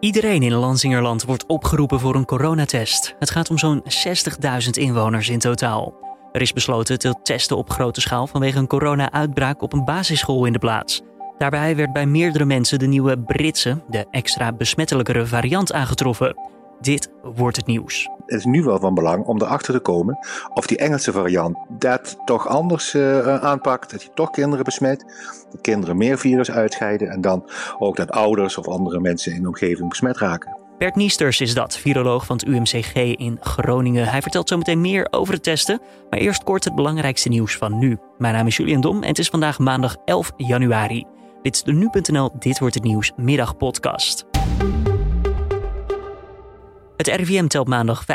Iedereen in Lansingerland wordt opgeroepen voor een coronatest. Het gaat om zo'n 60.000 inwoners in totaal. Er is besloten te testen op grote schaal vanwege een corona-uitbraak op een basisschool in de plaats. Daarbij werd bij meerdere mensen de nieuwe Britse, de extra besmettelijkere variant aangetroffen. Dit wordt het nieuws. Het is nu wel van belang om erachter te komen of die Engelse variant dat toch anders uh, aanpakt. Dat je toch kinderen besmet. Dat kinderen meer virus uitscheiden. En dan ook dat ouders of andere mensen in de omgeving besmet raken. Bert Niesters is dat, viroloog van het UMCG in Groningen. Hij vertelt zometeen meer over het testen. Maar eerst kort het belangrijkste nieuws van nu. Mijn naam is Julian Dom en het is vandaag maandag 11 januari. Dit is de nu.nl Dit wordt het nieuws middagpodcast. Het RIVM telt maandag 5.499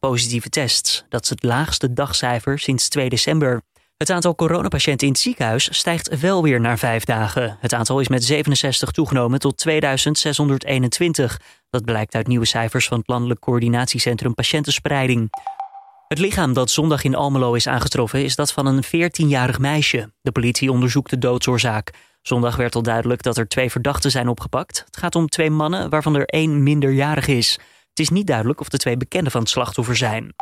positieve tests. Dat is het laagste dagcijfer sinds 2 december. Het aantal coronapatiënten in het ziekenhuis stijgt wel weer naar vijf dagen. Het aantal is met 67 toegenomen tot 2621. Dat blijkt uit nieuwe cijfers van het Landelijk Coördinatiecentrum Patiëntenspreiding. Het lichaam dat zondag in Almelo is aangetroffen is dat van een 14-jarig meisje. De politie onderzoekt de doodsoorzaak. Zondag werd al duidelijk dat er twee verdachten zijn opgepakt. Het gaat om twee mannen waarvan er één minderjarig is. Het is niet duidelijk of de twee bekenden van het slachtoffer zijn.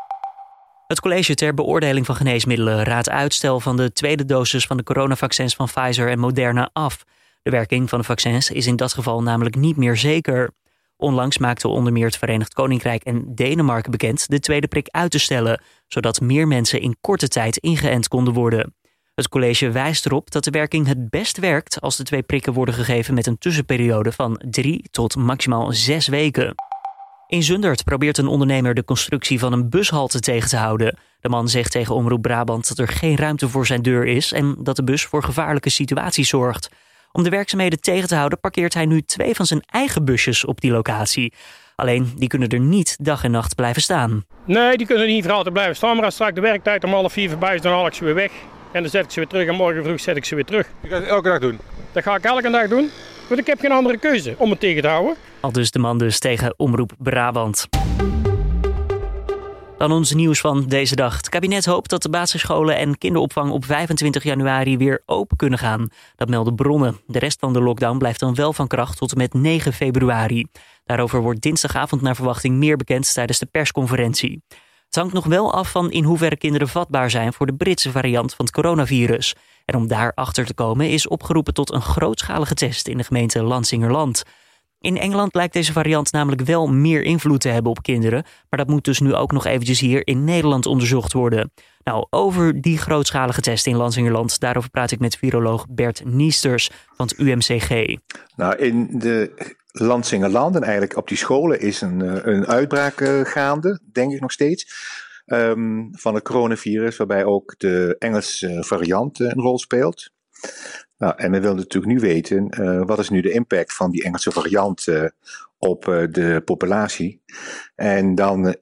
Het college ter beoordeling van geneesmiddelen raadt uitstel van de tweede dosis van de coronavaccins van Pfizer en Moderna af. De werking van de vaccins is in dat geval namelijk niet meer zeker. Onlangs maakten onder meer het Verenigd Koninkrijk en Denemarken bekend de tweede prik uit te stellen, zodat meer mensen in korte tijd ingeënt konden worden. Het college wijst erop dat de werking het best werkt als de twee prikken worden gegeven met een tussenperiode van drie tot maximaal zes weken. In Zundert probeert een ondernemer de constructie van een bushalte tegen te houden. De man zegt tegen Omroep Brabant dat er geen ruimte voor zijn deur is en dat de bus voor gevaarlijke situaties zorgt. Om de werkzaamheden tegen te houden parkeert hij nu twee van zijn eigen busjes op die locatie. Alleen die kunnen er niet dag en nacht blijven staan. Nee, die kunnen niet altijd blijven staan. Maar als straks de werktijd om half vier voorbij is, dan haal ik ze weer weg. En dan zet ik ze weer terug en morgen vroeg zet ik ze weer terug. Je gaat het elke dag doen? Dat ga ik elke dag doen. Want ik heb geen andere keuze om het tegen te houden. Al dus de man dus tegen Omroep Brabant. Dan ons nieuws van deze dag. Het kabinet hoopt dat de basisscholen en kinderopvang op 25 januari weer open kunnen gaan. Dat melden bronnen. De rest van de lockdown blijft dan wel van kracht tot en met 9 februari. Daarover wordt dinsdagavond naar verwachting meer bekend tijdens de persconferentie. Het hangt nog wel af van in hoeverre kinderen vatbaar zijn voor de Britse variant van het coronavirus. En om daar achter te komen is opgeroepen tot een grootschalige test in de gemeente Lansingerland. In Engeland lijkt deze variant namelijk wel meer invloed te hebben op kinderen, maar dat moet dus nu ook nog eventjes hier in Nederland onderzocht worden. Nou, over die grootschalige test in Lansingerland, daarover praat ik met viroloog Bert Niesters van het UMCG. Nou, in de Lansingerland en eigenlijk op die scholen is een, eh, een uitbraak eh, gaande, denk ik nog steeds. Um, van het coronavirus, waarbij ook de Engelse variant een rol speelt. Nou, en we willen natuurlijk nu weten, wat is nu de impact van die Engelse variant op de populatie? En dan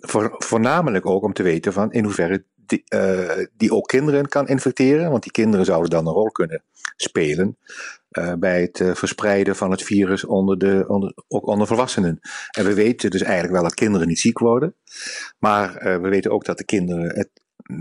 voor, voornamelijk ook om te weten van in hoeverre die, die ook kinderen kan infecteren, want die kinderen zouden dan een rol kunnen spelen bij het verspreiden van het virus onder de, onder, ook onder volwassenen. En we weten dus eigenlijk wel dat kinderen niet ziek worden, maar we weten ook dat de kinderen het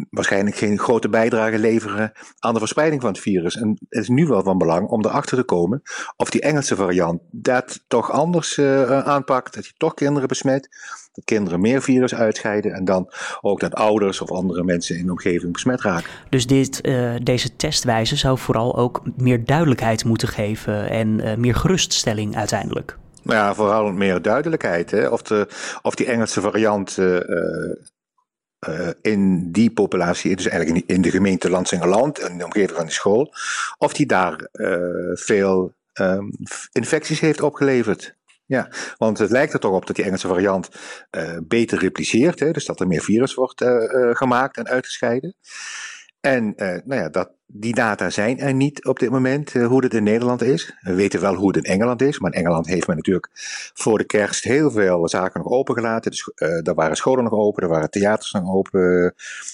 waarschijnlijk geen grote bijdrage leveren aan de verspreiding van het virus. En het is nu wel van belang om erachter te komen of die Engelse variant dat toch anders uh, aanpakt, dat je toch kinderen besmet, dat kinderen meer virus uitscheiden en dan ook dat ouders of andere mensen in de omgeving besmet raken. Dus dit, uh, deze testwijze zou vooral ook meer duidelijkheid moeten geven en uh, meer geruststelling uiteindelijk. Nou ja, vooral meer duidelijkheid. Hè? Of, de, of die Engelse variant uh, in die populatie, dus eigenlijk in de gemeente Landsingerland, in de omgeving van die school, of die daar uh, veel um, infecties heeft opgeleverd. Ja, want het lijkt er toch op dat die Engelse variant uh, beter repliceert, hè, dus dat er meer virus wordt gemaakt en uitgescheiden. En nou ja, dat, die data zijn er niet op dit moment, uh, hoe het in Nederland is. We weten wel hoe het in Engeland is, maar in Engeland heeft men natuurlijk voor de kerst heel veel zaken nog opengelaten. Dus daar waren scholen nog open, er waren theaters nog open,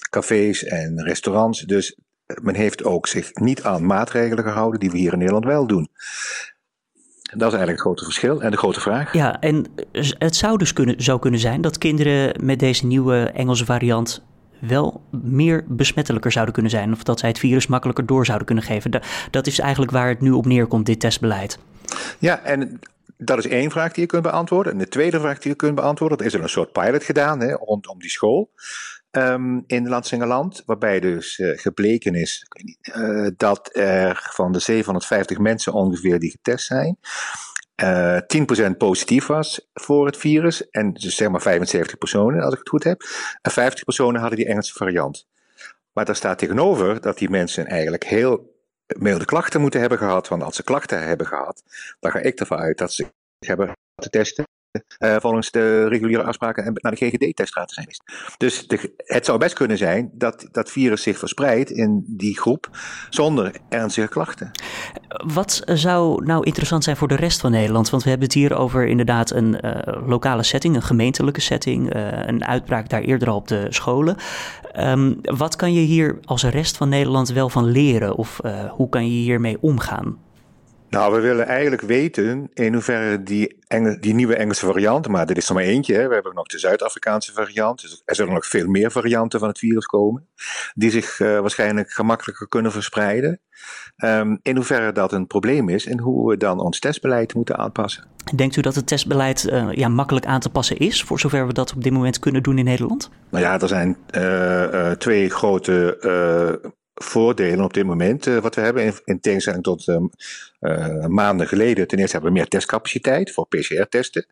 cafés en restaurants. Dus men heeft ook zich niet aan maatregelen gehouden die we hier in Nederland wel doen. Dat is eigenlijk het grote verschil en de grote vraag. Ja, en het zou dus kunnen, zou kunnen zijn dat kinderen met deze nieuwe Engelse variant wel meer besmettelijker zouden kunnen zijn. Of dat zij het virus makkelijker door zouden kunnen geven. Dat is eigenlijk waar het nu op neerkomt, dit testbeleid. Ja, en dat is één vraag die je kunt beantwoorden. En de tweede vraag die je kunt beantwoorden, er is er een soort pilot gedaan hè, rondom die school um, in Landsingeland, waarbij dus uh, gebleken is uh, dat er van de 750 mensen ongeveer die getest zijn, uh, eh, 10% positief was voor het virus. En dus zeg maar 75 personen, als ik het goed heb. En 50 personen hadden die Engelse variant. Maar daar staat tegenover dat die mensen eigenlijk heel milde klachten moeten hebben gehad. Want als ze klachten hebben gehad, dan ga ik ervan uit dat ze hebben te testen volgens de reguliere afspraken en naar de GGD-teststraat zijn Dus de, het zou best kunnen zijn dat dat virus zich verspreidt in die groep zonder ernstige klachten. Wat zou nou interessant zijn voor de rest van Nederland? Want we hebben het hier over inderdaad een uh, lokale setting, een gemeentelijke setting, uh, een uitbraak daar eerder al op de scholen. Um, wat kan je hier als rest van Nederland wel van leren of hoe kan je hiermee omgaan? Nou, we willen eigenlijk weten in hoeverre die, Engel, die nieuwe Engelse variant, maar dit is er maar eentje, hè. we hebben nog de Zuid-Afrikaanse variant, dus er zullen nog veel meer varianten van het virus komen, die zich uh, waarschijnlijk gemakkelijker kunnen verspreiden. Um, in hoeverre dat een probleem is en hoe we dan ons testbeleid moeten aanpassen. Denkt u dat het testbeleid uh, ja, makkelijk aan te passen is, voor zover we dat op dit moment kunnen doen in Nederland? Nou ja, er zijn uh, twee grote voordelen op dit moment uh, wat we hebben. In, in tegenstelling tot um, uh, maanden geleden. Ten eerste hebben we meer testcapaciteit voor PCR-testen.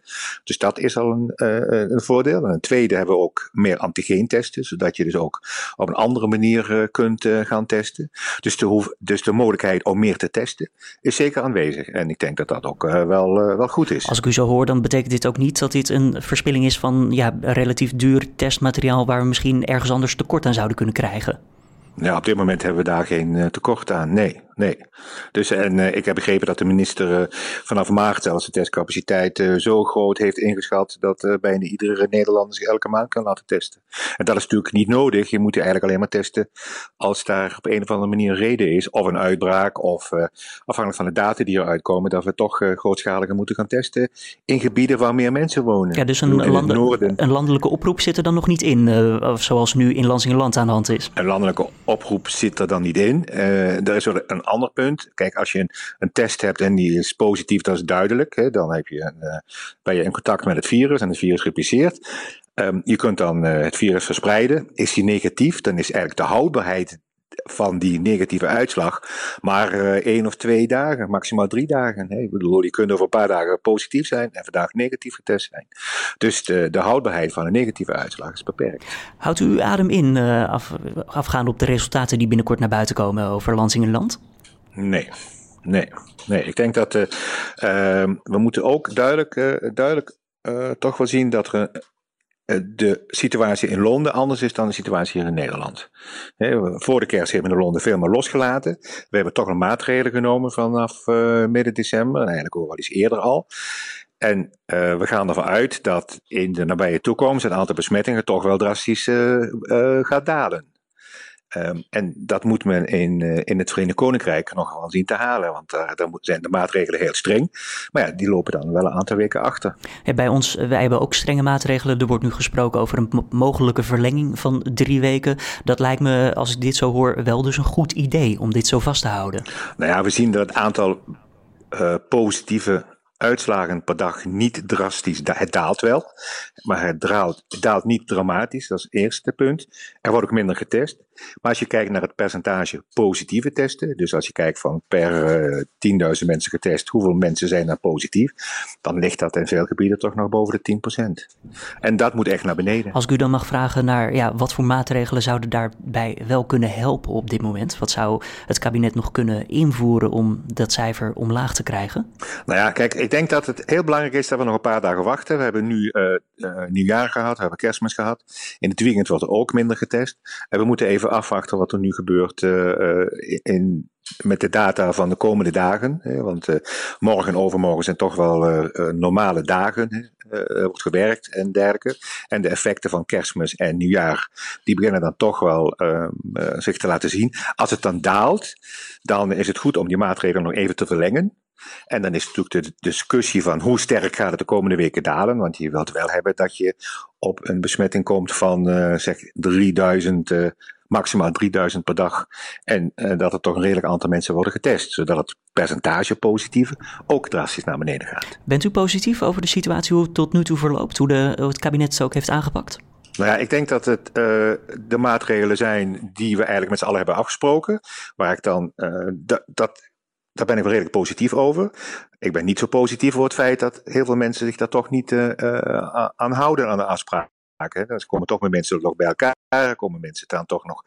Dus dat is al een, uh, een voordeel. En ten tweede hebben we ook meer antigeentesten. Zodat je dus ook op een andere manier kunt gaan testen. Dus de, dus de mogelijkheid om meer te testen is zeker aanwezig. En ik denk dat dat ook wel, wel goed is. Als ik u zo hoor, dan betekent dit ook niet dat dit een verspilling is van ja, relatief duur testmateriaal waar we misschien ergens anders tekort aan zouden kunnen krijgen. Ja, op dit moment hebben we daar geen uh, tekort aan. Nee, nee. Dus en uh, ik heb begrepen dat de minister uh, vanaf maart zelfs de testcapaciteit zo groot heeft ingeschat dat bijna iedere Nederlander zich elke maand kan laten testen. En dat is natuurlijk niet nodig. Je moet eigenlijk alleen maar testen als daar op een of andere manier een reden is, of een uitbraak, of afhankelijk van de data die eruit komen, dat we toch grootschaliger moeten gaan testen in gebieden waar meer mensen wonen. Ja, dus een, lande een landelijke oproep zit er dan nog niet in, zoals nu in Lansingerland aan de hand is. Een landelijke oproep zit er dan niet in. Er is wel een ander punt. Kijk, als je een, een, test hebt en die is positief, dat is duidelijk. Hè, dan heb je een, uh, ben je in contact met het virus en het virus repliceert. Um, je kunt dan uh, het virus verspreiden. Is die negatief, dan is eigenlijk de houdbaarheid van die negatieve uitslag maar uh, één of twee dagen, maximaal drie dagen. Hè. Ik bedoel, die kunnen over een paar dagen positief zijn en vandaag negatief getest zijn. Dus de, de houdbaarheid van een negatieve uitslag is beperkt. Houdt u adem in uh, af, afgaande op de resultaten die binnenkort naar buiten komen over Lansingerland? Nee. Nee, nee, ik denk dat uh, we moeten ook duidelijk, duidelijk toch wel zien dat er eh, de situatie in Londen anders is dan de situatie hier in Nederland. Voor de kerst hebben we in Londen veel meer losgelaten. We hebben toch een maatregelen genomen vanaf midden december, en eigenlijk ook wel iets eerder al. En we gaan ervan uit dat in de nabije toekomst het aantal besmettingen toch wel drastisch gaat dalen. Um, en dat moet men in, uh, in het Verenigd Koninkrijk nog wel zien te halen, want daar zijn de maatregelen heel streng. Maar ja, die lopen dan wel een aantal weken achter. Ja, bij ons, wij hebben ook strenge maatregelen. Er wordt nu gesproken over een mogelijke verlenging van drie weken. Dat lijkt me, als ik dit zo hoor, wel dus een goed idee om dit zo vast te houden. Nou ja, we zien dat het aantal uh, positieve uitslagen per dag niet drastisch. Het daalt wel, maar het daalt, het daalt niet dramatisch. Dat is het eerste punt. Er wordt ook minder getest. Maar als je kijkt naar het percentage positieve testen, dus als je kijkt van per uh, eh, 10.000 mensen getest, hoeveel mensen zijn er positief, dan ligt dat in veel gebieden toch nog boven de 10%. En dat moet echt naar beneden. Als ik u dan mag vragen naar ja, wat voor maatregelen zouden daarbij wel kunnen helpen op dit moment? Wat zou het kabinet nog kunnen invoeren om dat cijfer omlaag te krijgen? Nou ja, kijk, ik denk dat het heel belangrijk is dat we nog een paar dagen wachten. We hebben nu uh, uh, nieuwjaar gehad, we hebben kerstmis gehad. In het weekend wordt er ook minder getest. En we moeten even afwachten wat er nu gebeurt uh, in, met de data van de komende dagen. Hè, want morgen en overmorgen zijn toch wel normale dagen. Er wordt gewerkt en dergelijke. En de effecten van kerstmis en nieuwjaar, die beginnen dan toch wel zich te laten zien. Als het dan daalt, dan is het goed om die maatregelen nog even te verlengen. En dan is natuurlijk de discussie van hoe sterk gaat het de komende weken dalen. Want je wilt wel hebben dat je op een besmetting komt van uh, zeg 3000 uh, maximaal 3000 per dag. En dat er toch een redelijk aantal mensen worden getest, zodat het percentage positieve ook drastisch naar beneden gaat. Bent u positief over de situatie hoe het tot nu toe verloopt, hoe, de, hoe het kabinet het ook heeft aangepakt? Nou ja, ik denk dat het uh, de maatregelen zijn die we eigenlijk met z'n allen hebben afgesproken. Waar ik dan, uh, dat, daar ben ik wel redelijk positief over. Ik ben niet zo positief over het feit dat heel veel mensen zich daar toch niet uh, aan houden aan de Dan komen toch meer mensen nog bij elkaar, komen mensen dan toch nog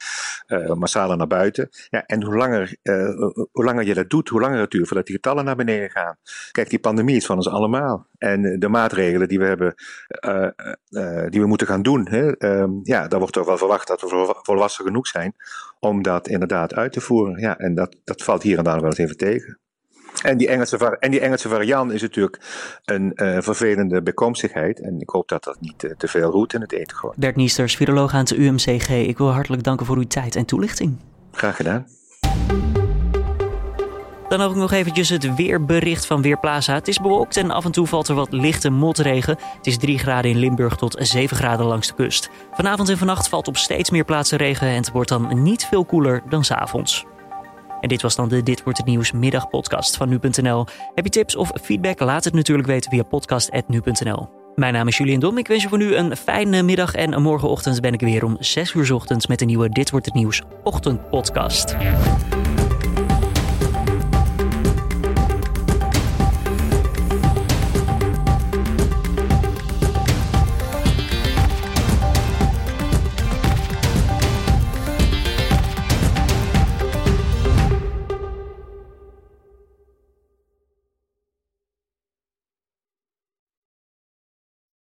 uh, massaler naar buiten. Ja, en hoe langer, uh, hoe langer je dat doet, hoe langer het duurt voordat die getallen naar beneden gaan. Kijk, die pandemie is van ons allemaal. En de maatregelen die we hebben, die we moeten gaan doen, hè, um, ja, daar wordt toch wel verwacht dat we volwassen genoeg zijn om dat inderdaad uit te voeren. Ja, en dat, dat valt hier en daar wel eens even tegen. En die, Engelse, en die Engelse variant is natuurlijk een uh, vervelende bijkomstigheid. En ik hoop dat dat niet uh, te veel roet in het eten gooit. Bert Niesters, viroloog aan het UMCG. Ik wil hartelijk danken voor uw tijd en toelichting. Graag gedaan. Dan ook nog eventjes het weerbericht van Weerplaza. Het is bewolkt en af en toe valt er wat lichte motregen. Het is 3 graden in Limburg tot 7 graden langs de kust. Vanavond en vannacht valt op steeds meer plaatsen regen en het wordt dan niet veel koeler dan s'avonds. En dit was dan de Dit Wordt Het Nieuws middagpodcast van nu.nl. Heb je tips of feedback? Laat het natuurlijk weten via podcast.nu.nl. Mijn naam is Julian Dom. Ik wens je voor nu een fijne middag en morgenochtend ben ik weer om 6 uur ochtends met een nieuwe Dit Wordt Het Nieuws ochtendpodcast.